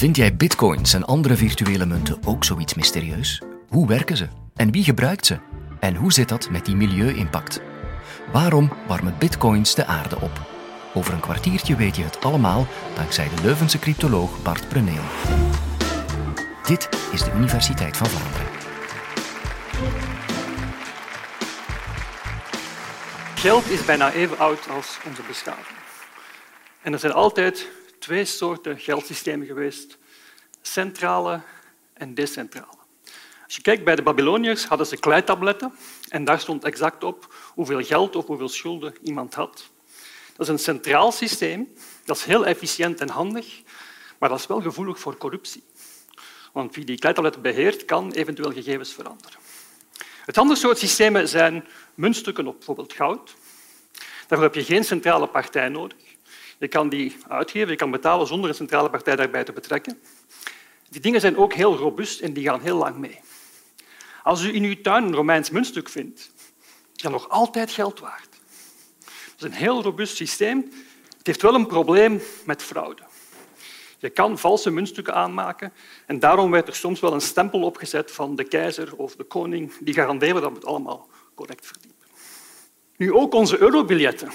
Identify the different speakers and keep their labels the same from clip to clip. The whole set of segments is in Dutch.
Speaker 1: Vind jij bitcoins en andere virtuele munten ook zoiets mysterieus? Hoe werken ze? En wie gebruikt ze? En hoe zit dat met die milieu-impact? Waarom warmen bitcoins de aarde op? Over een kwartiertje weet je het allemaal dankzij de Leuvense cryptoloog Bart Preneel. Dit is de Universiteit van Vlaanderen.
Speaker 2: Geld is bijna even oud als onze beschaving. En er zijn altijd twee soorten geldsystemen geweest: centrale en decentrale. Als je kijkt bij de Babyloniërs hadden ze kleitabletten en daar stond exact op hoeveel geld of hoeveel schulden iemand had. Dat is een centraal systeem, dat is heel efficiënt en handig, maar dat is wel gevoelig voor corruptie. Want wie die kleitabletten beheert, kan eventueel gegevens veranderen. Het andere soort systemen zijn muntstukken op bijvoorbeeld goud. Daarvoor heb je geen centrale partij nodig. Je kan die uitgeven, je kan betalen zonder een centrale partij daarbij te betrekken. Die dingen zijn ook heel robuust en die gaan heel lang mee. Als u in uw tuin een Romeins muntstuk vindt, is dat nog altijd geld waard. Dat is een heel robuust systeem. Het heeft wel een probleem met fraude. Je kan valse muntstukken aanmaken en daarom werd er soms wel een stempel opgezet van de keizer of de koning die garanderen dat we het allemaal correct verdiepen. Nu, ook onze eurobiljetten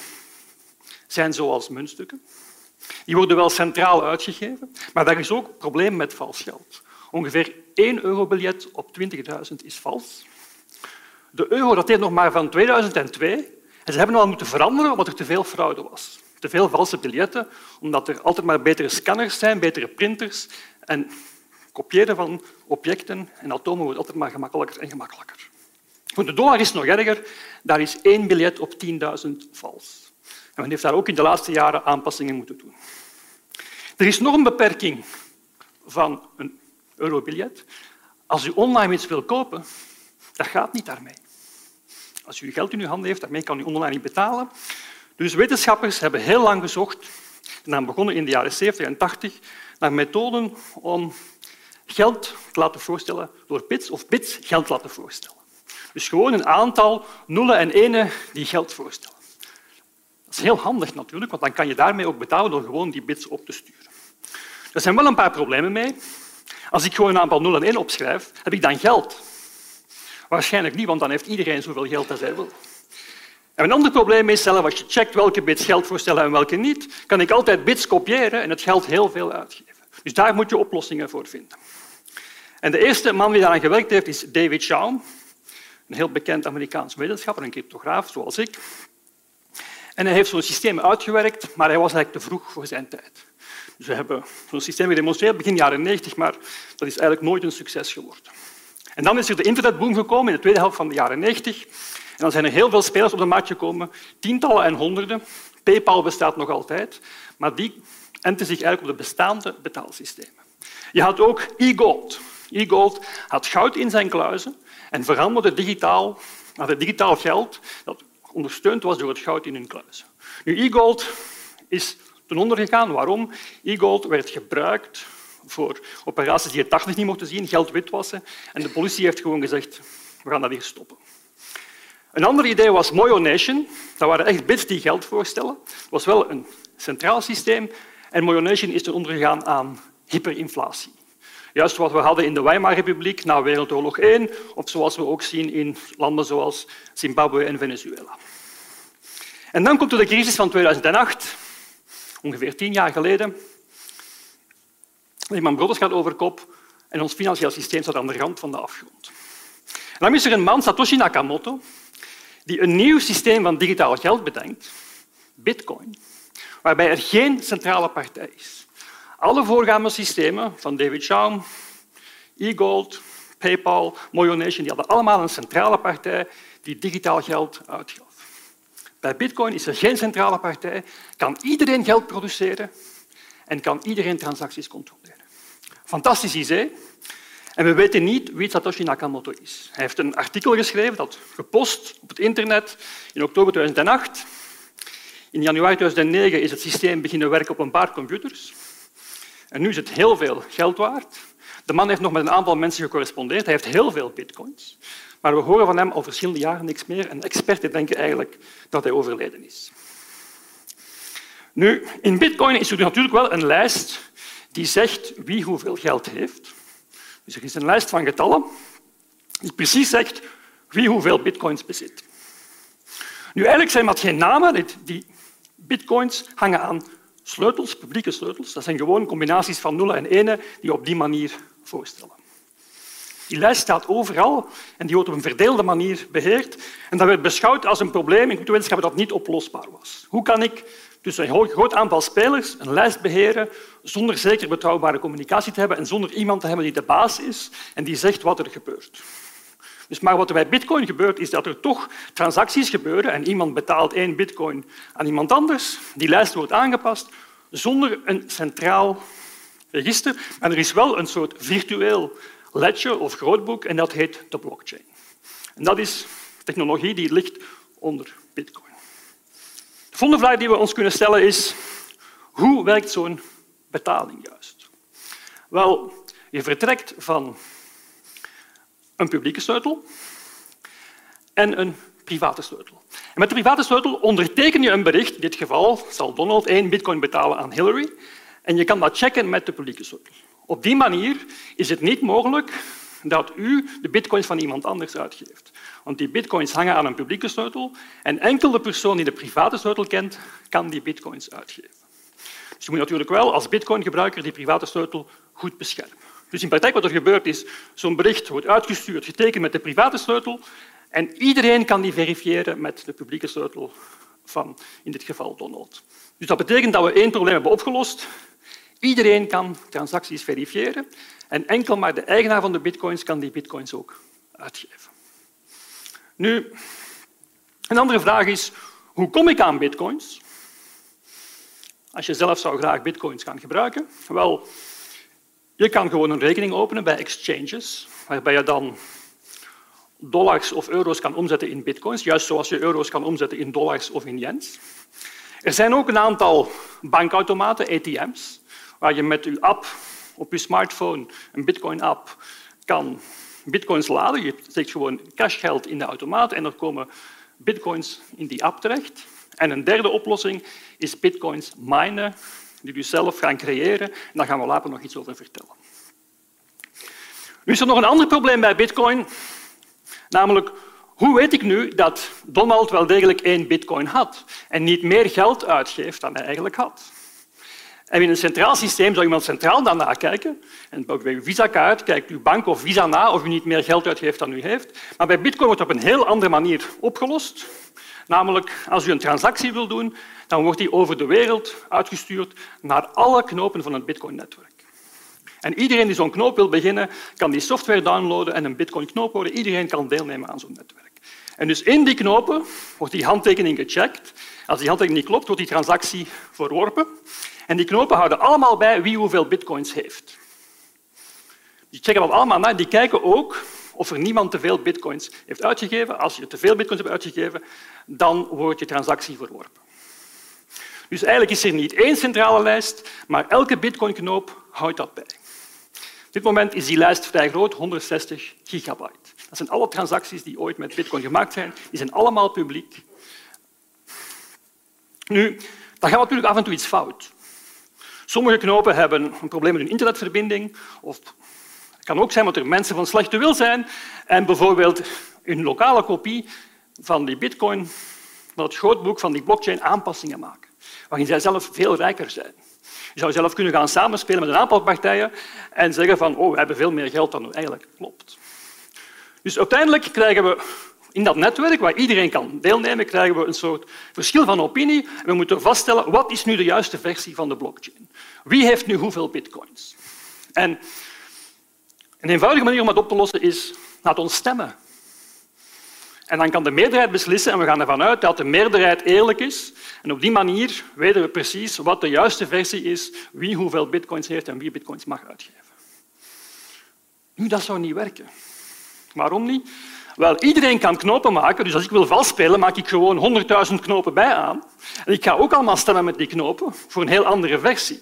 Speaker 2: zijn zoals muntstukken. Die worden wel centraal uitgegeven, maar daar is ook een probleem met vals geld. Ongeveer één eurobiljet op 20.000 is vals. De euro dateert nog maar van 2002 en ze hebben al moeten veranderen omdat er te veel fraude was. Te veel valse biljetten, omdat er altijd maar betere scanners zijn, betere printers en kopiëren van objecten en atomen wordt altijd maar gemakkelijker en gemakkelijker. Voor de dollar is het nog erger. Daar is één biljet op 10.000 vals. En men heeft daar ook in de laatste jaren aanpassingen moeten doen. Er is nog een beperking van een eurobiljet. Als u online iets wil kopen, dat gaat niet daarmee. Als u geld in uw handen heeft, daarmee kan u online niet betalen. Dus wetenschappers hebben heel lang gezocht, en dan begonnen in de jaren 70 en 80, naar methoden om geld te laten voorstellen door bits of bits geld te laten voorstellen. Dus gewoon een aantal nullen en enen die geld voorstellen. Is heel handig natuurlijk, want dan kan je daarmee ook betalen door gewoon die bits op te sturen. Er zijn wel een paar problemen mee. Als ik gewoon een aantal 0 en 1 opschrijf, heb ik dan geld? Waarschijnlijk niet, want dan heeft iedereen zoveel geld als hij wil. En een ander probleem is, zelf als je checkt welke bits geld voorstellen en welke niet, kan ik altijd bits kopiëren en het geld heel veel uitgeven. Dus daar moet je oplossingen voor vinden. En de eerste man die daaraan gewerkt heeft, is David Chaum, een heel bekend Amerikaans wetenschapper, een cryptograaf zoals ik. En hij heeft zo'n systeem uitgewerkt, maar hij was eigenlijk te vroeg voor zijn tijd. Dus we hebben zo'n systeem gedemonstreerd begin jaren 90, maar dat is eigenlijk nooit een succes geworden. En dan is er de internetboom gekomen in de tweede helft van de jaren 90. En dan zijn er heel veel spelers op de markt gekomen, tientallen en honderden. PayPal bestaat nog altijd, maar die enten zich eigenlijk op de bestaande betaalsystemen. Je had ook e-gold. E-gold had goud in zijn kluizen en veranderde digitaal naar het digitaal geld dat ondersteund was door het goud in hun kluizen. Nu, e-gold is ten onder gegaan. Waarom? E-gold werd gebruikt voor operaties die het daglicht niet mochten zien, geld witwassen. En de politie heeft gewoon gezegd, we gaan dat hier stoppen. Een ander idee was Moyo Nation. Dat waren echt bits die geld voorstellen. Het was wel een centraal systeem. En Moyo Nation is ten onder gegaan aan hyperinflatie. Juist wat we hadden in de Weimarrepubliek na Wereldoorlog I, of zoals we ook zien in landen zoals Zimbabwe en Venezuela. En dan komt er de crisis van 2008, ongeveer tien jaar geleden. Lehman Brothers gaat over kop en ons financieel systeem staat aan de rand van de afgrond. En dan is er een man, Satoshi Nakamoto, die een nieuw systeem van digitaal geld bedenkt, bitcoin, waarbij er geen centrale partij is. Alle voorgaande systemen van David Chaum, e-gold, PayPal, Moyo Nation, die hadden allemaal een centrale partij die digitaal geld uitgaf. Bij bitcoin is er geen centrale partij, kan iedereen geld produceren en kan iedereen transacties controleren. Fantastisch idee. En we weten niet wie Satoshi Nakamoto is. Hij heeft een artikel geschreven, dat gepost op het internet in oktober 2008. In januari 2009 is het systeem beginnen werken op een paar computers. En nu is het heel veel geld waard. De man heeft nog met een aantal mensen gecorrespondeerd. Hij heeft heel veel bitcoins. Maar we horen van hem al verschillende jaren niks meer en experten denken eigenlijk dat hij overleden is. Nu, in bitcoin is er natuurlijk wel een lijst die zegt wie hoeveel geld heeft. Dus er is een lijst van getallen die precies zegt wie hoeveel bitcoins bezit. Nu, eigenlijk zijn dat geen namen. Die bitcoins hangen aan sleutels, publieke sleutels. Dat zijn gewoon combinaties van nullen en enen die op die manier voorstellen. Die lijst staat overal en die wordt op een verdeelde manier beheerd. En dat werd beschouwd als een probleem in wetenschappen dat niet oplosbaar was. Hoe kan ik tussen een groot aantal spelers een lijst beheren zonder zeker betrouwbare communicatie te hebben en zonder iemand te hebben die de baas is en die zegt wat er gebeurt? Dus maar wat er bij bitcoin gebeurt, is dat er toch transacties gebeuren en iemand betaalt één bitcoin aan iemand anders. Die lijst wordt aangepast zonder een centraal register. Maar er is wel een soort virtueel ledger of grootboek en dat heet de blockchain. En dat is technologie die ligt onder bitcoin. De volgende vraag die we ons kunnen stellen is hoe werkt zo'n betaling juist? Wel, je vertrekt van een publieke sleutel en een private sleutel. En met de private sleutel onderteken je een bericht. In dit geval zal Donald één bitcoin betalen aan Hillary. En je kan dat checken met de publieke sleutel. Op die manier is het niet mogelijk dat u de bitcoins van iemand anders uitgeeft. Want die bitcoins hangen aan een publieke sleutel en enkel de persoon die de private sleutel kent, kan die bitcoins uitgeven. Dus je moet natuurlijk wel als bitcoingebruiker die private sleutel goed beschermen. Dus in praktijk wat er gebeurt is, zo'n bericht wordt uitgestuurd, getekend met de private sleutel en iedereen kan die verifiëren met de publieke sleutel van, in dit geval, Donald. Dus dat betekent dat we één probleem hebben opgelost. Iedereen kan transacties verifiëren en enkel maar de eigenaar van de bitcoins kan die bitcoins ook uitgeven. Nu, een andere vraag is, hoe kom ik aan bitcoins? Als je zelf zou graag bitcoins gaan gebruiken, wel, je kan gewoon een rekening openen bij exchanges, waarbij je dan dollars of euro's kan omzetten in bitcoins, juist zoals je euro's kan omzetten in dollars of in yens. Er zijn ook een aantal bankautomaten, ATM's, waar je met je app op je smartphone, een bitcoin-app, kan bitcoins laden. Je steekt gewoon cashgeld in de automaat en er komen bitcoins in die app terecht. En een derde oplossing is bitcoins minen, die je zelf gaan creëren. En daar gaan we later nog iets over vertellen. Nu is er nog een ander probleem bij bitcoin, namelijk hoe weet ik nu dat Donald wel degelijk één bitcoin had en niet meer geld uitgeeft dan hij eigenlijk had? In een centraal systeem zou iemand centraal daarna kijken. En bij uw visakaart kijkt uw bank of Visa na of u niet meer geld uitgeeft dan u heeft. Maar bij Bitcoin wordt het op een heel andere manier opgelost. Namelijk, als u een transactie wil doen, dan wordt die over de wereld uitgestuurd naar alle knopen van het Bitcoin-netwerk. En iedereen die zo'n knoop wil beginnen, kan die software downloaden en een Bitcoin-knoop worden. Iedereen kan deelnemen aan zo'n netwerk. En dus in die knopen wordt die handtekening gecheckt. Als die handtekening niet klopt, wordt die transactie verworpen. En die knopen houden allemaal bij wie hoeveel bitcoins heeft. Die checken dat allemaal na. Die kijken ook of er niemand te veel bitcoins heeft uitgegeven. Als je te veel bitcoins hebt uitgegeven, dan wordt je transactie verworpen. Dus eigenlijk is er niet één centrale lijst, maar elke bitcoinknoop houdt dat bij. Op dit moment is die lijst vrij groot, 160 gigabyte. Dat zijn alle transacties die ooit met bitcoin gemaakt zijn. Die zijn allemaal publiek. Nu, dan gaat natuurlijk af en toe iets fout. Sommige knopen hebben een probleem met hun internetverbinding. Of het kan ook zijn dat er mensen van slechte wil zijn en bijvoorbeeld een lokale kopie van die bitcoin, van het grootboek van die blockchain, aanpassingen maken, waarin zij zelf veel rijker zijn. Je zou zelf kunnen gaan samenspelen met een aantal partijen en zeggen van oh, we hebben veel meer geld dan eigenlijk klopt. Dus uiteindelijk krijgen we in dat netwerk, waar iedereen kan deelnemen, krijgen we een soort verschil van opinie. We moeten vaststellen wat is nu de juiste versie van de blockchain. Wie heeft nu hoeveel bitcoins? En een eenvoudige manier om dat op te lossen is, laat ons stemmen. En dan kan de meerderheid beslissen en we gaan ervan uit dat de meerderheid eerlijk is. En op die manier weten we precies wat de juiste versie is, wie hoeveel bitcoins heeft en wie bitcoins mag uitgeven. Nu, dat zou niet werken. Waarom niet? Wel, iedereen kan knopen maken, dus als ik wil vals spelen, maak ik gewoon 100.000 knopen bij aan. En ik ga ook allemaal stemmen met die knopen voor een heel andere versie.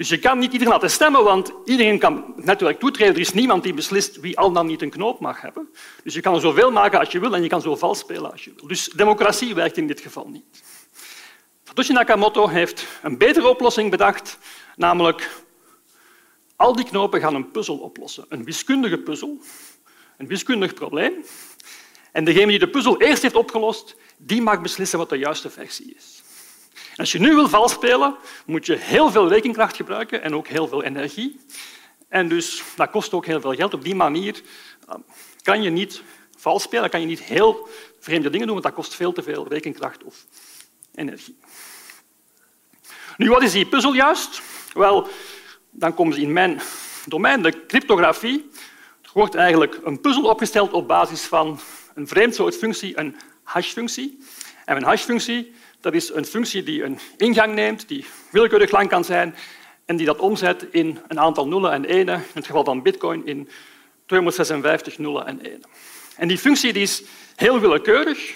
Speaker 2: Dus je kan niet iedereen laten stemmen, want iedereen kan netwerk toetreden. Er is niemand die beslist wie al dan niet een knoop mag hebben. Dus je kan er zoveel maken als je wil en je kan zo vals spelen als je wil. Dus democratie werkt in dit geval niet. Satoshi Nakamoto heeft een betere oplossing bedacht, namelijk Al die knopen gaan een puzzel oplossen. Een wiskundige puzzel, een wiskundig probleem. En degene die de puzzel eerst heeft opgelost, die mag beslissen wat de juiste versie is. Als je nu wil vals spelen, moet je heel veel rekenkracht gebruiken en ook heel veel energie. En dus dat kost ook heel veel geld. Op die manier eh, kan je niet vals spelen, kan je niet heel vreemde dingen doen, want dat kost veel te veel rekenkracht of energie. Nu, wat is die puzzel juist? Wel, dan komen ze in mijn domein, de cryptografie. Er wordt eigenlijk een puzzel opgesteld op basis van een vreemd soort functie, een hashfunctie. En een hashfunctie dat is een functie die een ingang neemt, die willekeurig lang kan zijn, en die dat omzet in een aantal nullen en enen, in het geval van bitcoin in 256 nullen en enen. En die functie die is heel willekeurig.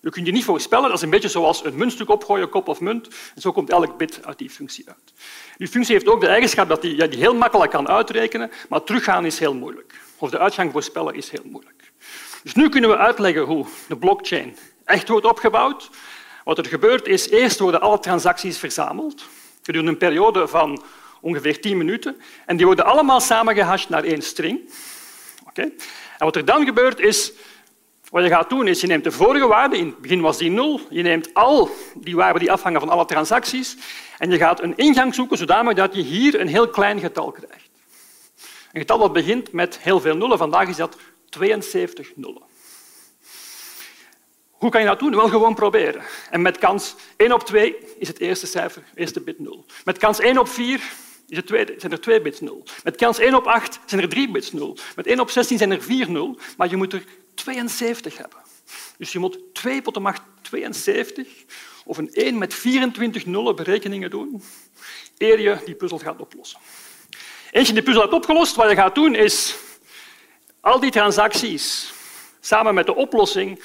Speaker 2: Je kunt je niet voorspellen. Dat is een beetje zoals een muntstuk opgooien, kop of munt. En zo komt elk bit uit die functie uit. Die functie heeft ook de eigenschap dat die, ja, die heel makkelijk kan uitrekenen, maar teruggaan is heel moeilijk. Of de uitgang voorspellen is heel moeilijk. Dus nu kunnen we uitleggen hoe de blockchain echt wordt opgebouwd. Wat er gebeurt is, eerst worden alle transacties verzameld gedurende een periode van ongeveer 10 minuten. En die worden allemaal samengehashed naar één string. Okay. En wat er dan gebeurt is, wat je gaat doen is, je neemt de vorige waarde, in het begin was die 0, je neemt al die waarden die afhangen van alle transacties en je gaat een ingang zoeken zodanig dat je hier een heel klein getal krijgt. Een getal dat begint met heel veel nullen. Vandaag is dat 72 nullen. Hoe kan je dat doen? Wel gewoon proberen. En met kans 1 op 2 is het eerste cijfer, eerste bit 0. Met kans 1 op 4 is het tweede, zijn er 2 bits 0. Met kans 1 op 8 zijn er 3 bits 0. Met 1 op 16 zijn er 4 0. Maar je moet er 72 hebben. Dus je moet 2 tot de macht 72 of een 1 met 24 nullen berekeningen doen eer je die puzzel gaat oplossen. Eens je die puzzel hebt opgelost, wat je gaat doen is al die transacties samen met de oplossing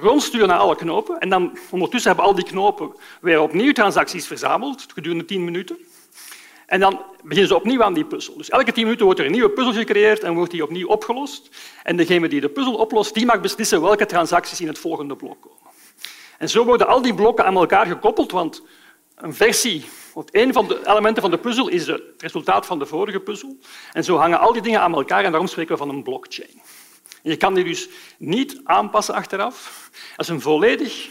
Speaker 2: rondsturen naar alle knopen. En dan ondertussen hebben al die knopen weer opnieuw transacties verzameld gedurende 10 minuten. En dan beginnen ze opnieuw aan die puzzel. Dus elke tien minuten wordt er een nieuwe puzzel gecreëerd en wordt die opnieuw opgelost. En degene die de puzzel oplost, die mag beslissen welke transacties in het volgende blok komen. En zo worden al die blokken aan elkaar gekoppeld, want een versie, of een van de elementen van de puzzel is het resultaat van de vorige puzzel. En zo hangen al die dingen aan elkaar en daarom spreken we van een blockchain. Je kan die dus niet aanpassen achteraf. Dat is een, volledig,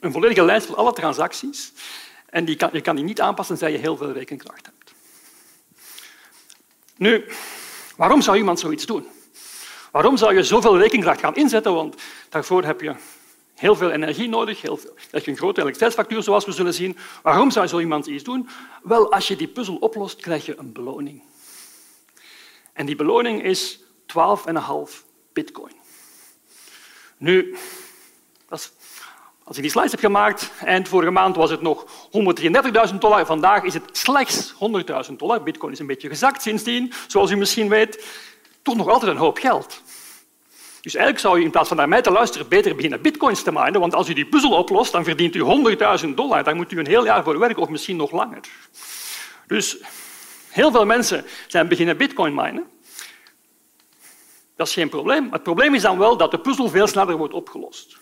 Speaker 2: een volledige lijst van alle transacties. En die kan, je kan die niet aanpassen tenzij je heel veel rekenkracht hebt. Nu, waarom zou iemand zoiets doen? Waarom zou je zoveel rekenkracht gaan inzetten? Want daarvoor heb je heel veel energie nodig, heel veel. je een grote elektriciteitsfactuur, zoals we zullen zien. Waarom zou zo iemand iets doen? Wel, als je die puzzel oplost, krijg je een beloning. En die beloning is 12,5 bitcoin. Nu, als ik die slides heb gemaakt, eind vorige maand was het nog 133.000 dollar. Vandaag is het slechts 100.000 dollar. Bitcoin is een beetje gezakt sindsdien, zoals u misschien weet. Toch nog altijd een hoop geld. Dus eigenlijk zou je in plaats van naar mij te luisteren beter beginnen bitcoins te minen, want als u die puzzel oplost, dan verdient u 100.000 dollar. Daar moet u een heel jaar voor werken, of misschien nog langer. Dus heel veel mensen zijn beginnen bitcoin minen. Dat is geen probleem. Het probleem is dan wel dat de puzzel veel sneller wordt opgelost.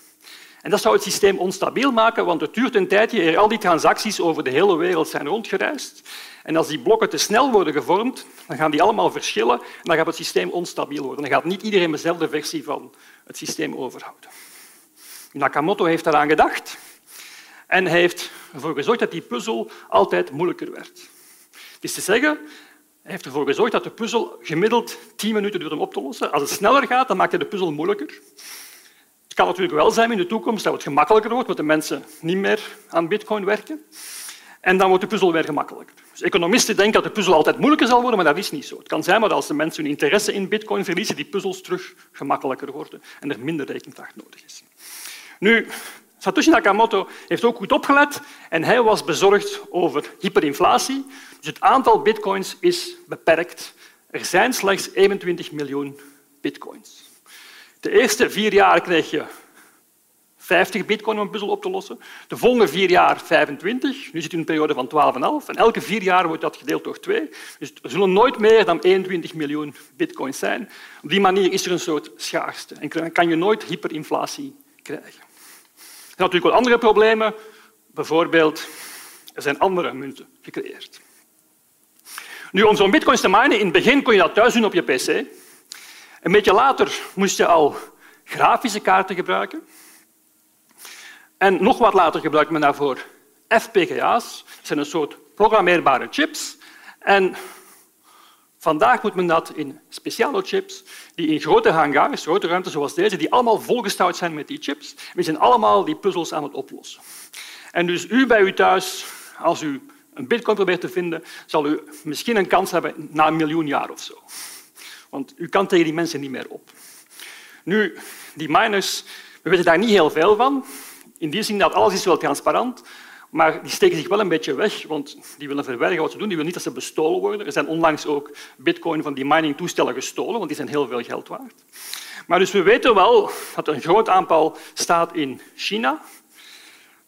Speaker 2: En dat zou het systeem onstabiel maken, want het duurt een tijdje eer al die transacties over de hele wereld zijn rondgereisd. En als die blokken te snel worden gevormd, dan gaan die allemaal verschillen en dan gaat het systeem onstabiel worden. Dan gaat niet iedereen dezelfde versie van het systeem overhouden. Nakamoto heeft daaraan gedacht en heeft ervoor gezorgd dat die puzzel altijd moeilijker werd. Het is te zeggen, heeft ervoor gezorgd dat de puzzel gemiddeld tien minuten duurt om op te lossen. Als het sneller gaat, dan maakt hij de puzzel moeilijker kan natuurlijk wel zijn in de toekomst dat het gemakkelijker wordt, want de mensen niet meer aan bitcoin werken. En dan wordt de puzzel weer gemakkelijker. Dus economisten denken dat de puzzel altijd moeilijker zal worden, maar dat is niet zo. Het kan zijn dat als de mensen hun interesse in bitcoin verliezen, die puzzels terug gemakkelijker worden en er minder rekenkracht nodig is. Nu, Satoshi Nakamoto heeft ook goed opgelet en hij was bezorgd over hyperinflatie. Dus het aantal bitcoins is beperkt. Er zijn slechts 21 miljoen bitcoins. De eerste vier jaar krijg je 50 bitcoin om een puzzel op te lossen. De volgende vier jaar 25. Nu zit u in een periode van 12,5. En elke vier jaar wordt dat gedeeld door twee. Dus er zullen nooit meer dan 21 miljoen bitcoins zijn. Op die manier is er een soort schaarste. En kan je nooit hyperinflatie krijgen. Zijn natuurlijk wel andere problemen. Bijvoorbeeld, er zijn andere munten gecreëerd. Nu, om zo'n bitcoins te minen, in het begin kon je dat thuis doen op je pc. Een beetje later moest je al grafische kaarten gebruiken. En nog wat later gebruikte men daarvoor FPGA's. Dat zijn een soort programmeerbare chips. En vandaag moet men dat in speciale chips, die in grote hangars, grote ruimtes zoals deze, die allemaal volgestouwd zijn met die chips. We zijn allemaal die puzzels aan het oplossen. En dus u bij u thuis, als u een bitcoin probeert te vinden, zal u misschien een kans hebben na een miljoen jaar of zo. Want u kan tegen die mensen niet meer op. Nu, die miners, we weten daar niet heel veel van. In die zin dat alles is wel transparant, maar die steken zich wel een beetje weg, want die willen verbergen wat ze doen. Die willen niet dat ze bestolen worden. Er zijn onlangs ook bitcoin van die miningtoestellen gestolen, want die zijn heel veel geld waard. Maar dus we weten wel dat een groot aantal staat in China,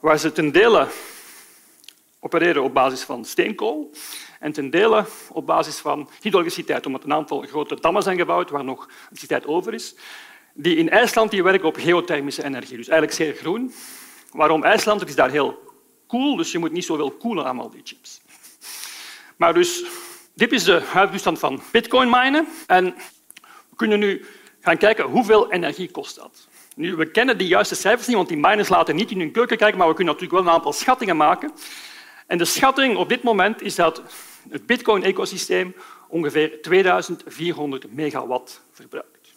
Speaker 2: waar ze ten dele opereren op basis van steenkool en ten dele op basis van hydroelektriciteit, omdat een aantal grote dammen zijn gebouwd waar nog elektriciteit over is. Die in IJsland die werken op geothermische energie, dus eigenlijk zeer groen. Waarom IJsland? Het is daar heel koel, dus je moet niet zoveel koelen aan al die chips. Maar dus, dit is de huidige van bitcoin minen. En we kunnen nu gaan kijken hoeveel energie kost dat. Nu, we kennen die juiste cijfers niet, want die miners laten niet in hun keuken kijken, maar we kunnen natuurlijk wel een aantal schattingen maken. En de schatting op dit moment is dat het bitcoin-ecosysteem ongeveer 2400 megawatt verbruikt.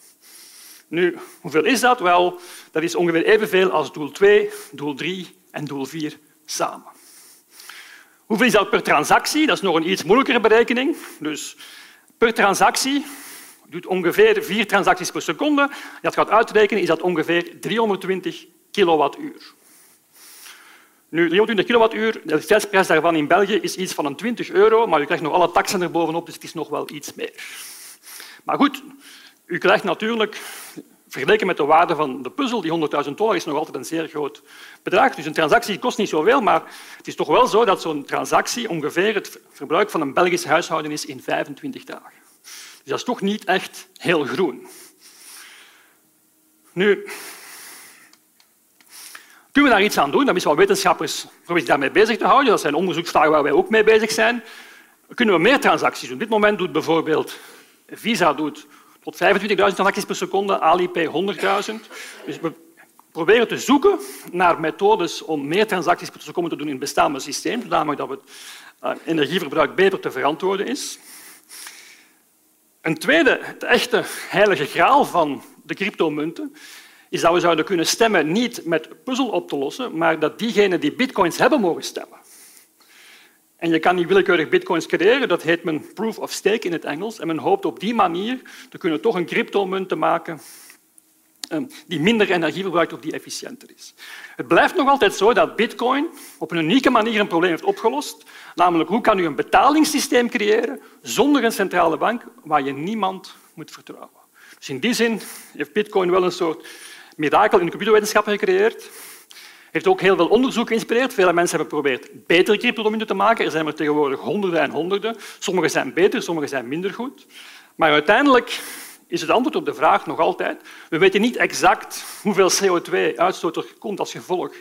Speaker 2: Nu, hoeveel is dat? Wel, dat is ongeveer evenveel als doel 2, doel 3 en doel 4 samen. Hoeveel is dat per transactie? Dat is nog een iets moeilijkere berekening. Dus per transactie doet ongeveer vier transacties per seconde. Dat gaat uitrekenen, is dat ongeveer 320 kilowattuur. Nu, 320 kilowattuur, de elektriciteitsprijs daarvan in België is iets van een 20 euro, maar u krijgt nog alle taxen erbovenop, dus het is nog wel iets meer. Maar goed, u krijgt natuurlijk Vergeleken met de waarde van de puzzel, die 100.000 dollar is nog altijd een zeer groot bedrag. Dus een transactie kost niet zoveel, maar het is toch wel zo dat zo'n transactie ongeveer het verbruik van een Belgisch huishouden is in 25 dagen. Dus dat is toch niet echt heel groen. Nu, kunnen we daar iets aan doen? Dan is wat wetenschappers proberen daarmee bezig te houden. Dat zijn onderzoeksvragen waar wij ook mee bezig zijn. Kunnen we meer transacties doen? Op dit moment doet bijvoorbeeld Visa doet tot 25.000 transacties per seconde, Alipay 100.000. Dus we proberen te zoeken naar methodes om meer transacties per seconde te doen in het bestaande systeem, zodanig dat het eh, energieverbruik beter te verantwoorden is. Een tweede, het echte heilige graal van de cryptomunten, is dat we zouden kunnen stemmen niet met puzzel op te lossen, maar dat diegenen die bitcoins hebben mogen stemmen. En je kan niet willekeurig bitcoins creëren, dat heet men proof of stake in het Engels. En men hoopt op die manier te kunnen toch een cryptomunt te maken ehm, die minder energie verbruikt of die efficiënter is. Het blijft nog altijd zo dat bitcoin op een unieke manier een probleem heeft opgelost. Namelijk, hoe kan je een betalingssysteem creëren zonder een centrale bank waar je niemand moet vertrouwen. Dus in die zin heeft bitcoin wel een soort mirakel in de computerwetenschappen gecreëerd heeft ook heel veel onderzoek geïnspireerd. Vele mensen hebben geprobeerd betere cryptomunten te maken. Er zijn er tegenwoordig honderden en honderden. Sommige zijn beter, sommige zijn minder goed. Maar uiteindelijk is het antwoord op de vraag nog altijd... We weten niet exact hoeveel CO2-uitstoot er komt als gevolg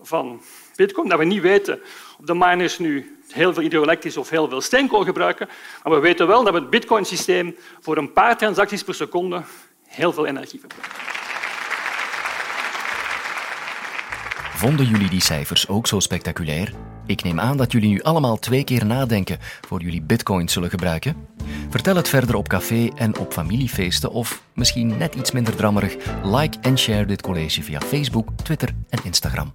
Speaker 2: van bitcoin. Dat we niet weten of de miners nu heel veel hydroelektrisch of heel veel steenkool gebruiken. Maar we weten wel dat het bitcoin-systeem voor een paar transacties per seconde heel veel energie verbruikt.
Speaker 1: Vonden jullie die cijfers ook zo spectaculair? Ik neem aan dat jullie nu allemaal twee keer nadenken voor jullie bitcoins zullen gebruiken. Vertel het verder op café en op familiefeesten of misschien net iets minder drammerig, like en share dit college via Facebook, Twitter en Instagram.